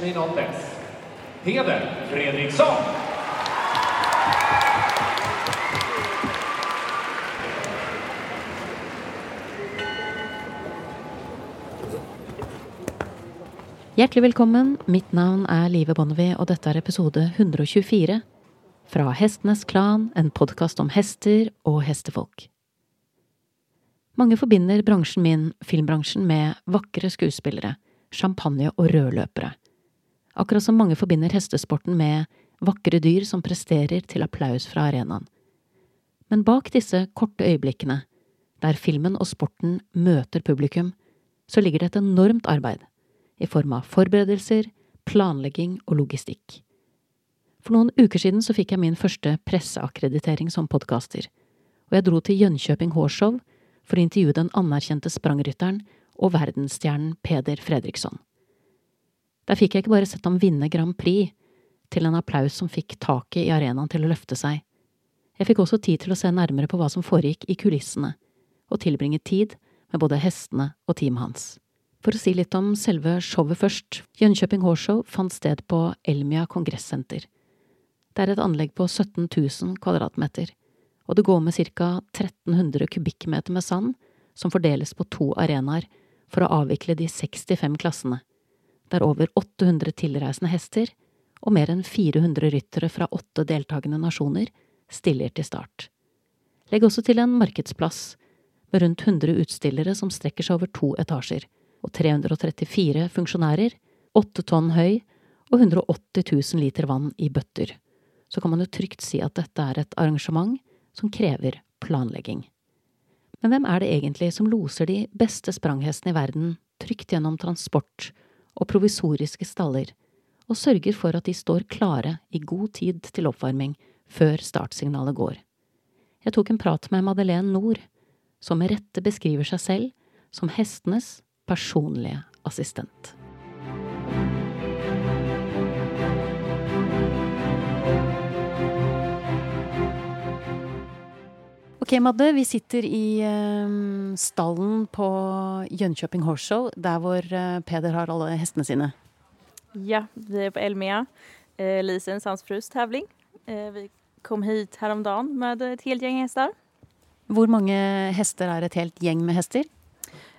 med något Peder Fredriksson. Hjertelig velkommen. Mitt navn er Live Bonnevie, og dette er episode 124 fra Hestenes Klan, en podkast om hester og hestefolk. Mange forbinder bransjen min, filmbransjen, med vakre skuespillere, champagne og rødløpere. Akkurat som mange forbinder hestesporten med vakre dyr som presterer til applaus fra arenaen. Men bak disse korte øyeblikkene, der filmen og sporten møter publikum, så ligger det et enormt arbeid i form av forberedelser, planlegging og logistikk. For noen uker siden så fikk jeg min første presseakkreditering som podkaster, og jeg dro til Jönköping Hårshow for å intervjue den anerkjente sprangrytteren og verdensstjernen Peder Fredriksson. Der fikk jeg ikke bare sett ham vinne Grand Prix, til en applaus som fikk taket i arenaen til å løfte seg. Jeg fikk også tid til å se nærmere på hva som foregikk i kulissene, og tilbringe tid med både hestene og teamet hans. For å si litt om selve showet først, Jönköping Hårshow fant sted på Elmia kongressenter. Det er et anlegg på 17 000 kvadratmeter, og det går med ca 1300 kubikkmeter med sand som fordeles på to arenaer for å avvikle de 65 klassene, der over 800 tilreisende hester og mer enn 400 ryttere fra åtte deltakende nasjoner stiller til start. Legg også til en markedsplass med rundt 100 utstillere som strekker seg over to etasjer, og 334 funksjonærer, 8 tonn høy og 180 000 liter vann i bøtter. Så kan man jo trygt si at dette er et arrangement som krever planlegging. Men hvem er det egentlig som loser de beste spranghestene i verden trygt gjennom transport og provisoriske staller, og sørger for at de står klare i god tid til oppvarming før startsignalet går? Jeg tok en prat med Madeleine Nord, som med rette beskriver seg selv som hestenes personlige assistent. Ok, Madde, vi sitter i eh, stallen på Jönköping Horse Show, der hvor eh, Peder har alle hestene sine. Ja, vi är på Elmia, eh, Lisens, hans frus tävling. Eh, vi kom hit häromdagen med ett helt gäng hästar. Hvor mange hester er et helt gjeng med hester?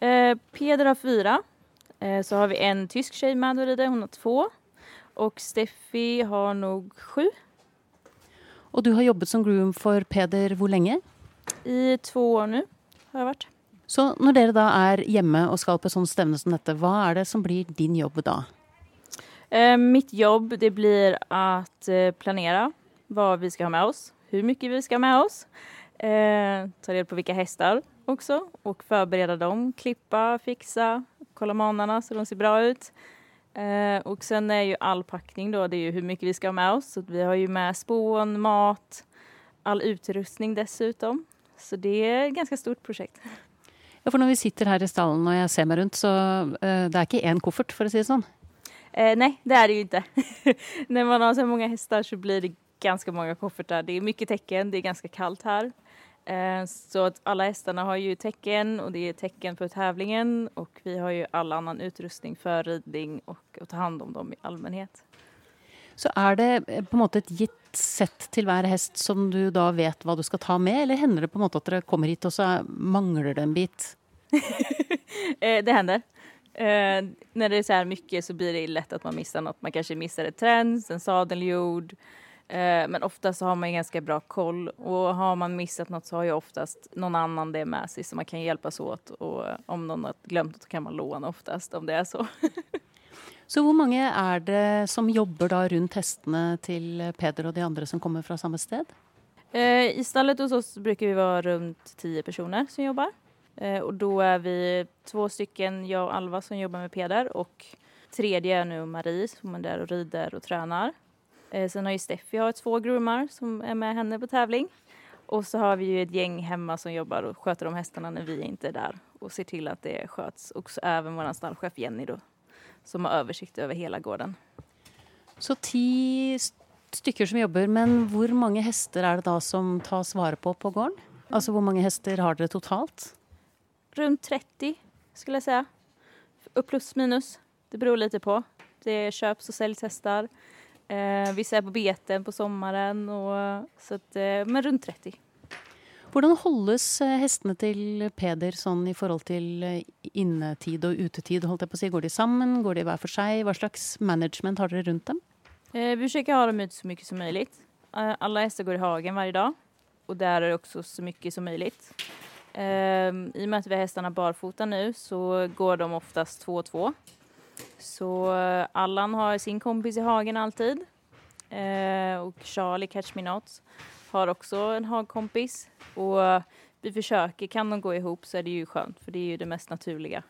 Eh, Peder har fyra. Så har vi en tysk tjej med och rider, hon har två. Och Steffi har nog sju. Og du har jobbet som groom for Peder hvor lenge? I två år nu har jag varit. Så når dere da er hjemme og skal på et sånt stevne som dette, hva er det som blir din jobb da? Eh, mitt jobb det blir att eh, planera vad vi ska ha med oss, hur mycket vi ska ha med oss, eh, ta reda på vilka hästar också och förbereda dem, klippa, fixa, kolla manarna så de ser bra ut. Eh, och sen är ju all packning då, det är ju hur mycket vi ska ha med oss. Så vi har ju med spån, mat, all utrustning dessutom. Så det är ett ganska stort projekt. Ja, for når vi sitter her i stallen og jeg ser meg rundt, så eh, det er ikke én koffert, for å si det sånn. Eh, nej, det är det ju inte. När man har så många hästar så blir det ganska många koffertar. Det är mycket tecken, det är ganska kallt här. Eh, så att alla hästarna har ju tecken och det är tecken för tävlingen och vi har ju all annan utrustning för ridning och att ta hand om dem i allmänhet. Så er det eh, på en måte et gitt sett til hver hest som du da vet hva du skal ta med, eller hender det på en måte at dere kommer hit og så mangler det en bit? Eh, det händer. Eh, när det är så här mycket så blir det lätt att man missar något. Man kanske missar ett träns, en sadelgjord. Eh, men oftast så har man ganska bra koll och har man missat något så har ju oftast någon annan det med sig så man kan hjälpas åt och om någon har glömt något så kan man låna oftast om det är så. Så hvor mange er det som jobber da rundt hestene til Peder og de andre som kommer fra samme sted? Eh, I stallet hos oss brukar vi vara runt tio personer som jobbar. Eh, och då är vi två stycken, jag och Alva som jobbar med Peder och tredje är nu Marie som är där och rider och tränar. Eh, sen har ju Steffi har två groomar som är med henne på tävling. Och så har vi ju ett gäng hemma som jobbar och sköter om hästarna när vi inte är där och ser till att det sköts. Och så även vår stallchef Jenny då som har översikt över hela gården. Så ti stykker som jobber, men hvor mange hester er det da som tas vare på på gården? Altså hvor mange hester har dere totalt? Runt 30 skulle jag säga. Upp plus minus. Det beror lite på. Det köps och säljs hästar. Eh, vissa är på beten på sommaren, och, så att, eh, men runt 30. Hvordan holdes eh, hestene til Peder sånn i forhold til eh, innetid og utetid? holdt jeg på å si? Går de sammen? Går de hver for seg? Hva slags management har dere rundt dem? Eh, vi försöker ha dem ute så mycket som möjligt. Eh, alla hästar går i hagen varje dag och där är det också så mycket som möjligt. Ehm, I och med att vi har hästarna barfota nu så går de oftast två och två. Så Allan har sin kompis i hagen alltid. Eh, och Charlie, Catch Me Not, har också en hagkompis. Och vi försöker, kan de gå ihop så är det ju skönt för det är ju det mest naturliga.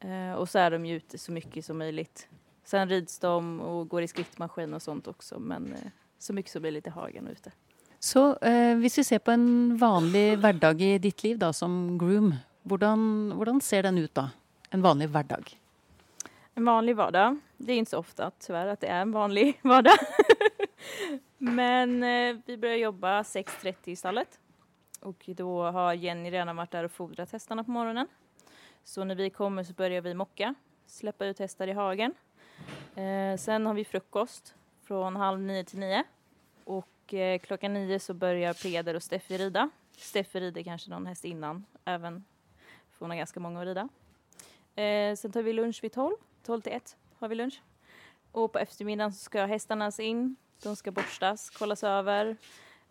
Eh, och så är de ju ute så mycket som möjligt. Sen rids de och går i skrittmaskin och sånt också men eh, så mycket som möjligt i hagen och ute. Så eh, vi ser på en vanlig hverdag i ditt liv da, som groom, hvordan ser den ut da? En vanlig hverdag? En vanlig vardag. Det är inte så ofta tyvärr att det är en vanlig vardag. Men eh, vi börjar jobba 6.30 i stallet. Och då har Jenny redan varit där och fodrat hästarna på morgonen. Så när vi kommer så börjar vi mocka, släppa ut hästar i hagen. Eh, sen har vi frukost från halv nio till nio. Och eh, klockan nio så börjar Peder och Steffi rida. Steffi rider kanske någon häst innan, även för hon har ganska många att rida. Eh, sen tar vi lunch vid 12, 12 till 1 har vi lunch. Och på eftermiddagen så ska hästarna in, de ska borstas, kollas över.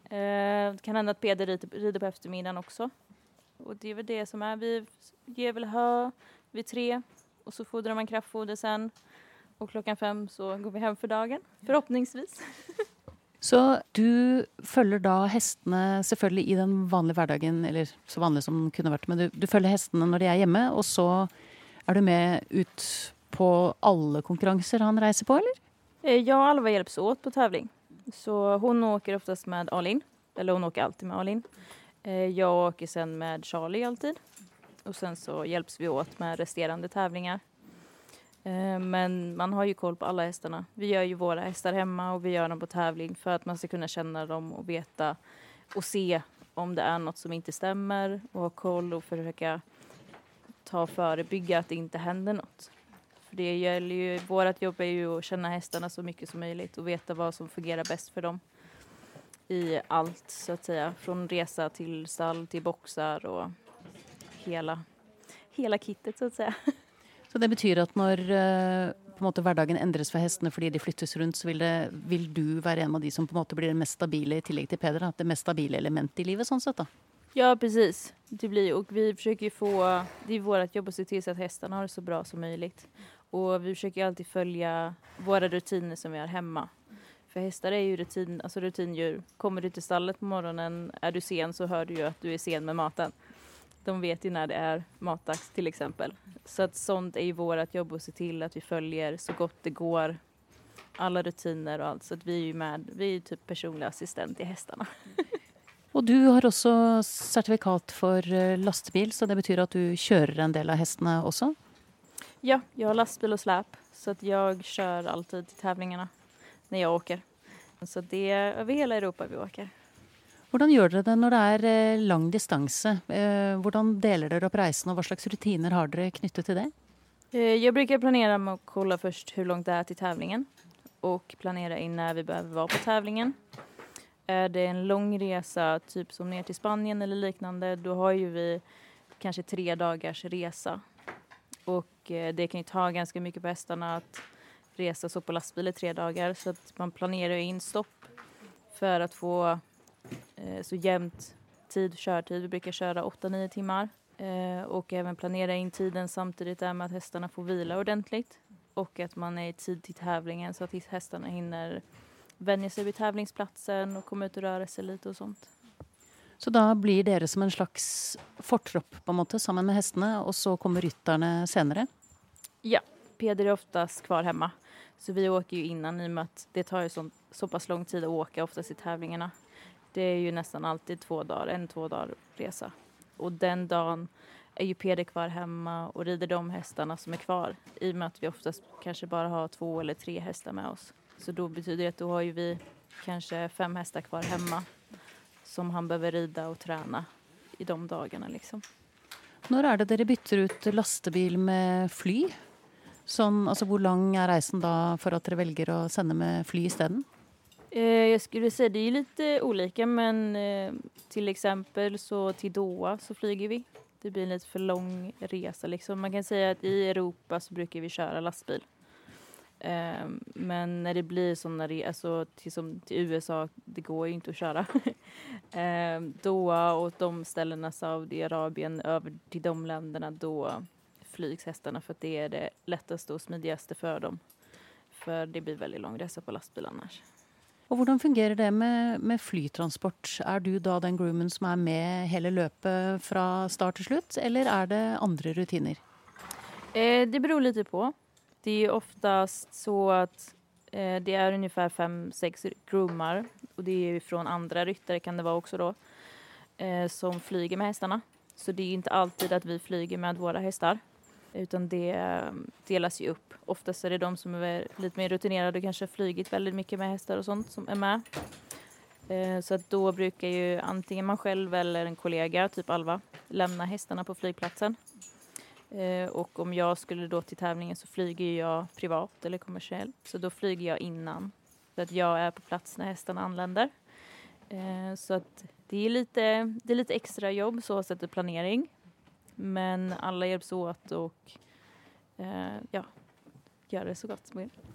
Eh, det kan hända att Peder rider, på eftermiddagen också. Och det är väl det som är, vi ger väl hö vid tre och så fodrar man kraftfoder sen. Och klockan fem så går vi hem för dagen, förhoppningsvis. Så du följer då hästarna, i den vanliga vardagen, eller så vanlig som den kunde varit, men du, du följer hästarna när de är hemma, och så är du med ut på alla konkurrenser? han reser på, eller? Eh, jag och Alva hjälps åt på tävling. Så hon åker oftast med Alin, eller hon åker alltid med Alin. Eh, jag åker sen med Charlie alltid. Och sen så hjälps vi åt med resterande tävlingar. Eh, men man har ju koll på alla hästarna. Vi gör ju våra hästar hemma och vi gör dem på tävling för att man ska kunna känna dem och veta och se om det är något som inte stämmer och ha koll och försöka ta förebygga att det inte händer något. För det gäller ju, vårt jobb är ju att känna hästarna så mycket som möjligt och veta vad som fungerar bäst för dem i allt så att säga. Från resa till stall till boxar och hela, hela kittet så att säga. Så det betyr at når eh, på måte hverdagen endres for hestene fordi de flyttes rundt, så vil, det, vil du være en av de som på måte blir det mest stabile i tillegg til Peder? Det mest stabile elementet i livet, sånn sett, da? Ja, precis. Det blir, och vi försöker få, det är vårt jobb att se till så att hästarna har det så bra som möjligt. Och vi försöker alltid följa våra rutiner som vi har hemma. För hästar är ju rutin, alltså rutindjur. Kommer du till stallet på morgonen, är du sen så hör du ju att du är sen med maten. De vet ju när det är matdags till exempel. Så att sånt är ju vårt jobb att se till att vi följer så gott det går alla rutiner och allt. Så att vi är ju med, vi är ju typ personlig assistent i hästarna. Och du har också certifikat för eh, lastbil, så det betyder att du kör en del av hästarna också. Ja, jag har lastbil och släp så att jag kör alltid till tävlingarna när jag åker. Så det är över hela Europa vi åker. Hvordan gjør dere det når det er eh, lang distanse? Eh, Hvordan deler dere opp reisen, og hva slags rutiner har dere knyttet til det? Eh, Jag brukar planera med att kolla först hur långt det är till tävlingen och planera in när vi behöver vara på tävlingen. Är det en lång resa, typ som ner till Spanien eller liknande, då har ju vi kanske tre dagars resa. Och eh, det kan ju ta ganska mycket på hästarna att resa så på lastbil i tre dagar så att man planerar in stopp för att få eh, så jämnt tid, körtid. Vi brukar köra 8-9 timmar eh, och även planera in tiden samtidigt där med att hästarna får vila ordentligt och att man är i tid till tävlingen så att hästarna hinner vänja sig vid tävlingsplatsen och komma ut och röra sig lite och sånt. Så da blir dere som en slags fortropp på en måte, sammen med hestene, og så kommer rytterne senere? Ja, Peder är oftast kvar hemma. Så vi åker ju innan i och med att det tar ju så, så pass lång tid att åka oftast i tävlingarna. Det är ju nästan alltid två dagar, en två dagar resa. Och den dagen är ju Peder kvar hemma och rider de hästarna som är kvar. I och med att vi oftast kanske bara har två eller tre hästar med oss. Så då betyder det att då har ju vi kanske fem hästar kvar hemma som han behöver rida och träna i de dagarna liksom. Når er det dere bytter ut lastebil med fly? Sånn, altså Hvor lang är resan då för att dere väljer att sända med fly istället? Eh, jag skulle säga det är lite olika men eh, till exempel så till Doha så flyger vi. Det blir en lite för lång resa liksom. Man kan säga att i Europa så brukar vi köra lastbil. Eh, men när det blir sådana resor, alltså till, som till USA, det går ju inte att köra. eh, Doha och de ställena, Saudiarabien, över till de länderna, då flygs hästarna för att det är det lättaste och smidigaste för dem. För det blir väldigt lång resa på lastbil annars. Och hur fungerar det med, med flytransport? Är du då den groomen som är med hela löpet från start till slut eller är det andra rutiner? Eh, det beror lite på. Det är oftast så att eh, det är ungefär fem, sex groomar och det är från andra ryttare kan det vara också då eh, som flyger med hästarna. Så det är inte alltid att vi flyger med våra hästar utan det mm, delas ju upp. Oftast är det de som är lite mer rutinerade och kanske flygit väldigt mycket med hästar och sånt som är med. Eh, så att då brukar ju antingen man själv eller en kollega, typ Alva, lämna hästarna på flygplatsen. Eh, och om jag skulle då till tävlingen så flyger jag privat eller kommersiellt. Så då flyger jag innan. Så att jag är på plats när hästarna anländer. Eh, så att det är lite, det är lite extra jobb så sätt planering. Men alla hjälps åt och eh, ja, gör det så gott som möjligt.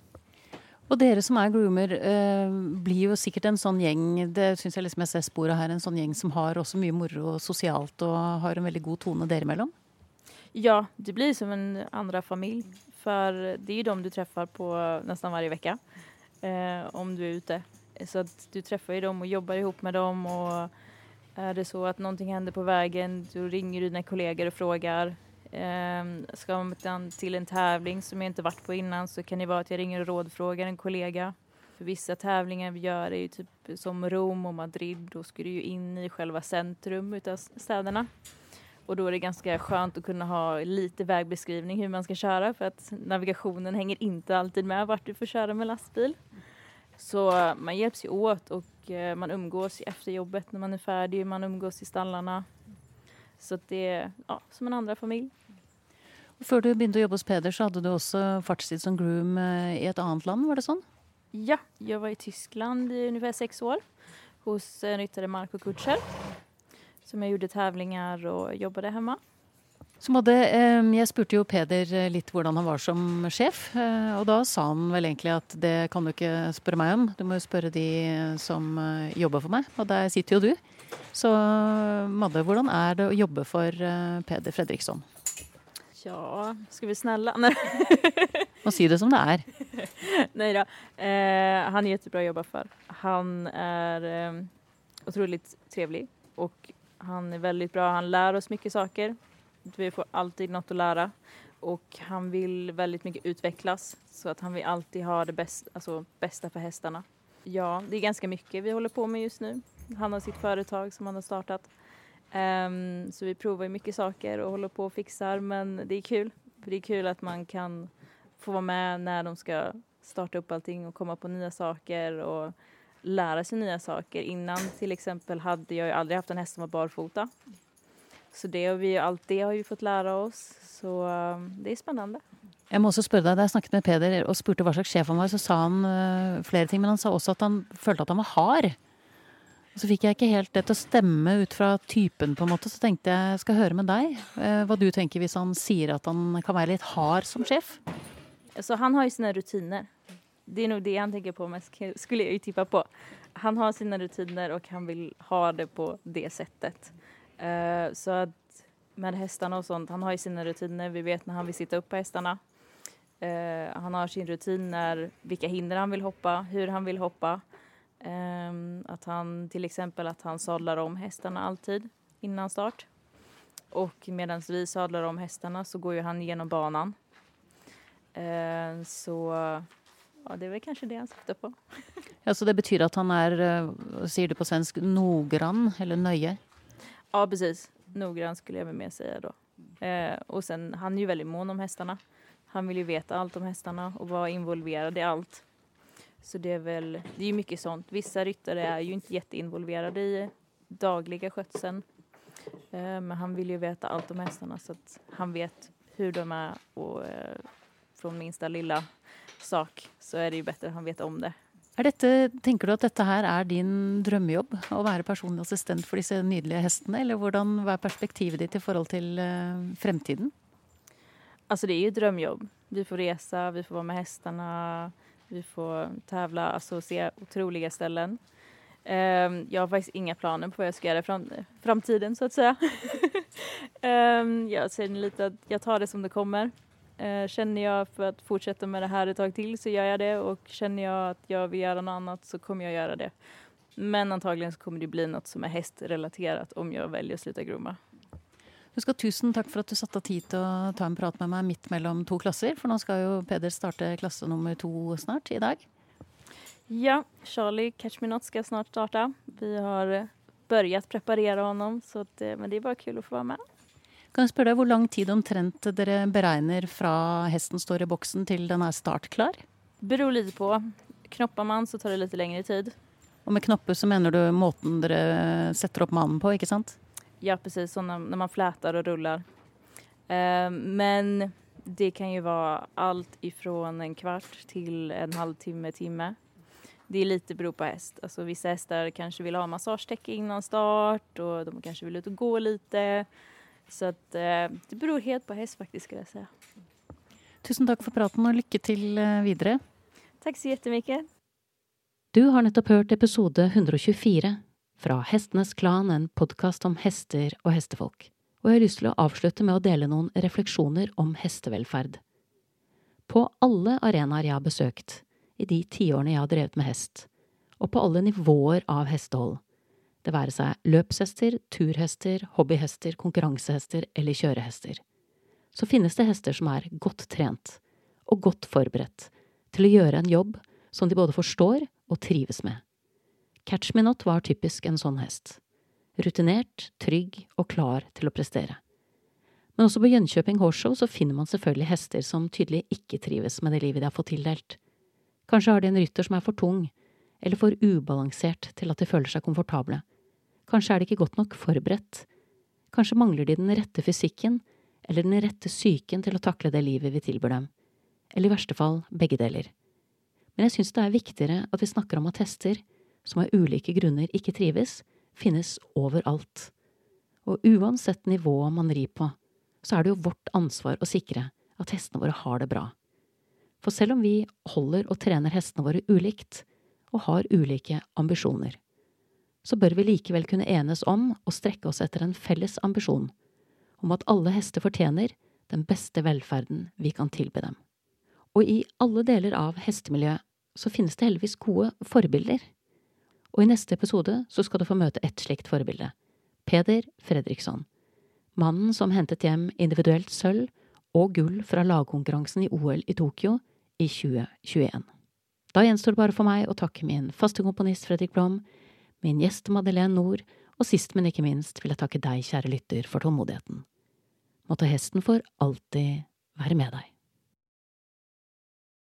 Och dere som är groomer, eh, blir ju säkert en sån gäng, det syns jag liksom jag ser spåret här, en sån gäng som har också mycket moro socialt och har en väldigt god ton däremellan. Ja, det blir som en andra familj. För det är ju de du träffar på nästan varje vecka. Eh, om du är ute. Så att du träffar ju dem och jobbar ihop med dem och är det så att någonting händer på vägen, då ringer du dina kollegor och frågar. Eh, ska man till en tävling som jag inte varit på innan så kan det vara att jag ringer och rådfrågar en kollega. För vissa tävlingar vi gör är ju typ som Rom och Madrid, då ska du ju in i själva centrum utav städerna. Och då är det ganska skönt att kunna ha lite vägbeskrivning hur man ska köra för att navigationen hänger inte alltid med vart du får köra med lastbil. Så man hjälps ju åt och eh, man umgås efter jobbet när man är färdig. Man umgås i stallarna. Så det är ja, som en andra familj. Før du började jobba hos Peder så hade du också fartstid som groom eh, i ett annat land, var det så? Ja, jag var i Tyskland i ungefär sex år hos en ryttare Marco Kutscher som jag gjorde tävlingar och jobbade hemma. Så måtte, eh, jeg spurte jo Peder eh, litt hvordan han var som sjef, eh, og da sa han vel egentlig at det kan du ikke spørre meg om, du må jo spørre de som jobber for meg, og der sitter jo du. Så Madde, hvordan er det å jobbe for Peder Fredriksson? Ja, ska vi snälla? Må si det som det är. Nej då. Eh, han är jättebra att jobba för. Han är eh, otroligt trevlig och han är väldigt bra. Han lär oss mycket saker. Vi får alltid något att lära. Och han vill väldigt mycket utvecklas så att han vill alltid ha det bästa, alltså, bästa för hästarna. Ja, det är ganska mycket vi håller på med just nu. Han har sitt företag som han har startat. Um, så vi provar mycket saker och håller på och fixar men det är kul. För det är kul att man kan få vara med när de ska starta upp allting och komma på nya saker och lära sig nya saker. Innan till exempel hade jag ju aldrig haft en häst som var barfota. Så det har vi, allt det har vi fått lära oss. Så um, det är spännande. Jag måste også spørre deg, Da jeg snakket med Peder och spurte hva slags sjef han var, så sa han uh, flere ting. Men han sa också att han følte att han var hard. Och så fick jag inte helt det til å stemme ut fra typen, på en måte. Så tänkte jag jeg skal høre med dig uh, hva du tänker om han säger att han kan vara lite hard som chef. Alltså, han har ju sina rutiner. Det är nog det han tänker på mest, skulle jag ju tippa på. Han har sina rutiner och han vill ha det på det sättet. Uh, så att med hästarna och sånt, han har ju sina rutiner. Vi vet när han vill sitta upp på hästarna. Uh, han har sin rutin när vilka hinder han vill hoppa, hur han vill hoppa. Um, att han till exempel att han sadlar om hästarna alltid innan start. Och medan vi sadlar om hästarna så går ju han genom banan. Uh, så ja, det är väl kanske det han syftar på. ja, så det betyder att han är, säger du på svensk, noggrann eller nöje? Ja, precis. Noggrann skulle jag med säga då. Eh, och sen, han är ju väldigt mån om hästarna. Han vill ju veta allt om hästarna och vara involverad i allt. Så det är väl, det är ju mycket sånt. Vissa ryttare är ju inte jätteinvolverade i dagliga skötseln. Eh, men han vill ju veta allt om hästarna så att han vet hur de är och eh, från minsta lilla sak så är det ju bättre att han vet om det. Er dette, tenker du at dette her er din drømmejobb? Å være personlig assistent for disse nydelige hestene? Eller hvordan, hva er perspektivet ditt i forhold til eh, fremtiden? Alltså det är ju ett drömjobb. Vi får resa, vi får vara med hästarna, vi får tävla, alltså se otroliga ställen. Ehm, jag har faktiskt inga planer på vad jag ska göra i fram, framtiden så att säga. Ehm, jag känner lite att jag tar det som det kommer. Eh, känner jag för att fortsätta med det här ett tag till så gör jag det och känner jag att jag vill göra något annat så kommer jag göra det. Men antagligen så kommer det bli något som är hästrelaterat om jag väljer att sluta gromma. Du skal Tusen takk for at du satte tid å ta en prat med meg midt mellom to klasser. For nå skal jo Peder starte klasse nummer to snart, i dag. Ja, Charlie Catch Me Not ska snart starta. Vi har eh, börjat preparera honom så att, eh, men det är bara kul att få vara med. Kan jeg spørre deg hvor lang tid omtrent dere beregner fra hesten står i boksen til den er startklar? Beror lite på. Knoppar man så tar det lite längre tid. Og med knopper så mener du måten dere setter opp mannen på, ikke sant? Ja, precis. När, när man flätar och rullar. Eh, men det kan ju vara allt ifrån en kvart till en halvtimme, timme. Det är lite beror på häst. Alltså, vissa hästar kanske vill ha massagetäcke innan start och de kanske vill ut och gå lite. Så att, eh, det beror helt på häst faktiskt skulle jag säga. Tusen takk for praten, og lykke til eh, videre. Tack så jättemycket. Du har nettopp hørt episode 124 fra Hestenes Klan, en podkast om hester og hestefolk. Og jeg har lyst til å avslutte med å dele noen refleksjoner om hestevelferd. På alle arenaer jeg har besøkt i de tiårene jeg har drevet med hest, og på alle nivåer av hestehold, det være seg løpshester, turhester, hobbyhester, konkurransehester eller kjørehester, så finnes det hester som er godt trent og godt forberedt til å gjøre en jobb som de både forstår og trives med. Catch Me Not var typisk en sånn hest. Rutinert, trygg og klar til å prestere. Men også på Jönköping Horse Show så finner man selvfølgelig hester som tydelig ikke trives med det livet de har fått tildelt. Kanskje har de en rytter som er for tung, eller for ubalansert til at de føler seg komfortable. Kanskje er de ikke godt nok forberedt. Kanskje mangler de den rette fysikken, eller den rette psyken til å takle det livet vi tilbyr dem. Eller i verste fall begge deler. Men jeg syns det er viktigere at vi snakker om at hester, som av ulike grunner ikke trives, finnes overalt. Og uansett nivået man rir på, så er det jo vårt ansvar å sikre at hestene våre har det bra. For selv om vi holder og trener hestene våre ulikt, og har ulike ambisjoner, så bør vi likevel kunne enes om å strekke oss etter en felles ambisjon om at alle hester fortjener den beste velferden vi kan tilby dem. Og i alle deler av hestemiljøet så finnes det heldigvis gode forbilder. Og i neste episode så skal du få møte et slikt forbilde. Peder Fredriksson. Mannen som hentet hjem individuelt sølv og gull fra lagkonkurransen i OL i Tokyo i 2021. Da gjenstår det bare for meg å takke min faste komponist Fredrik Blom, min gjest Madeleine Nord, og sist, men ikke minst vil jeg takke deg, kjære lytter, for tålmodigheten. Måtte hesten for alltid være med deg.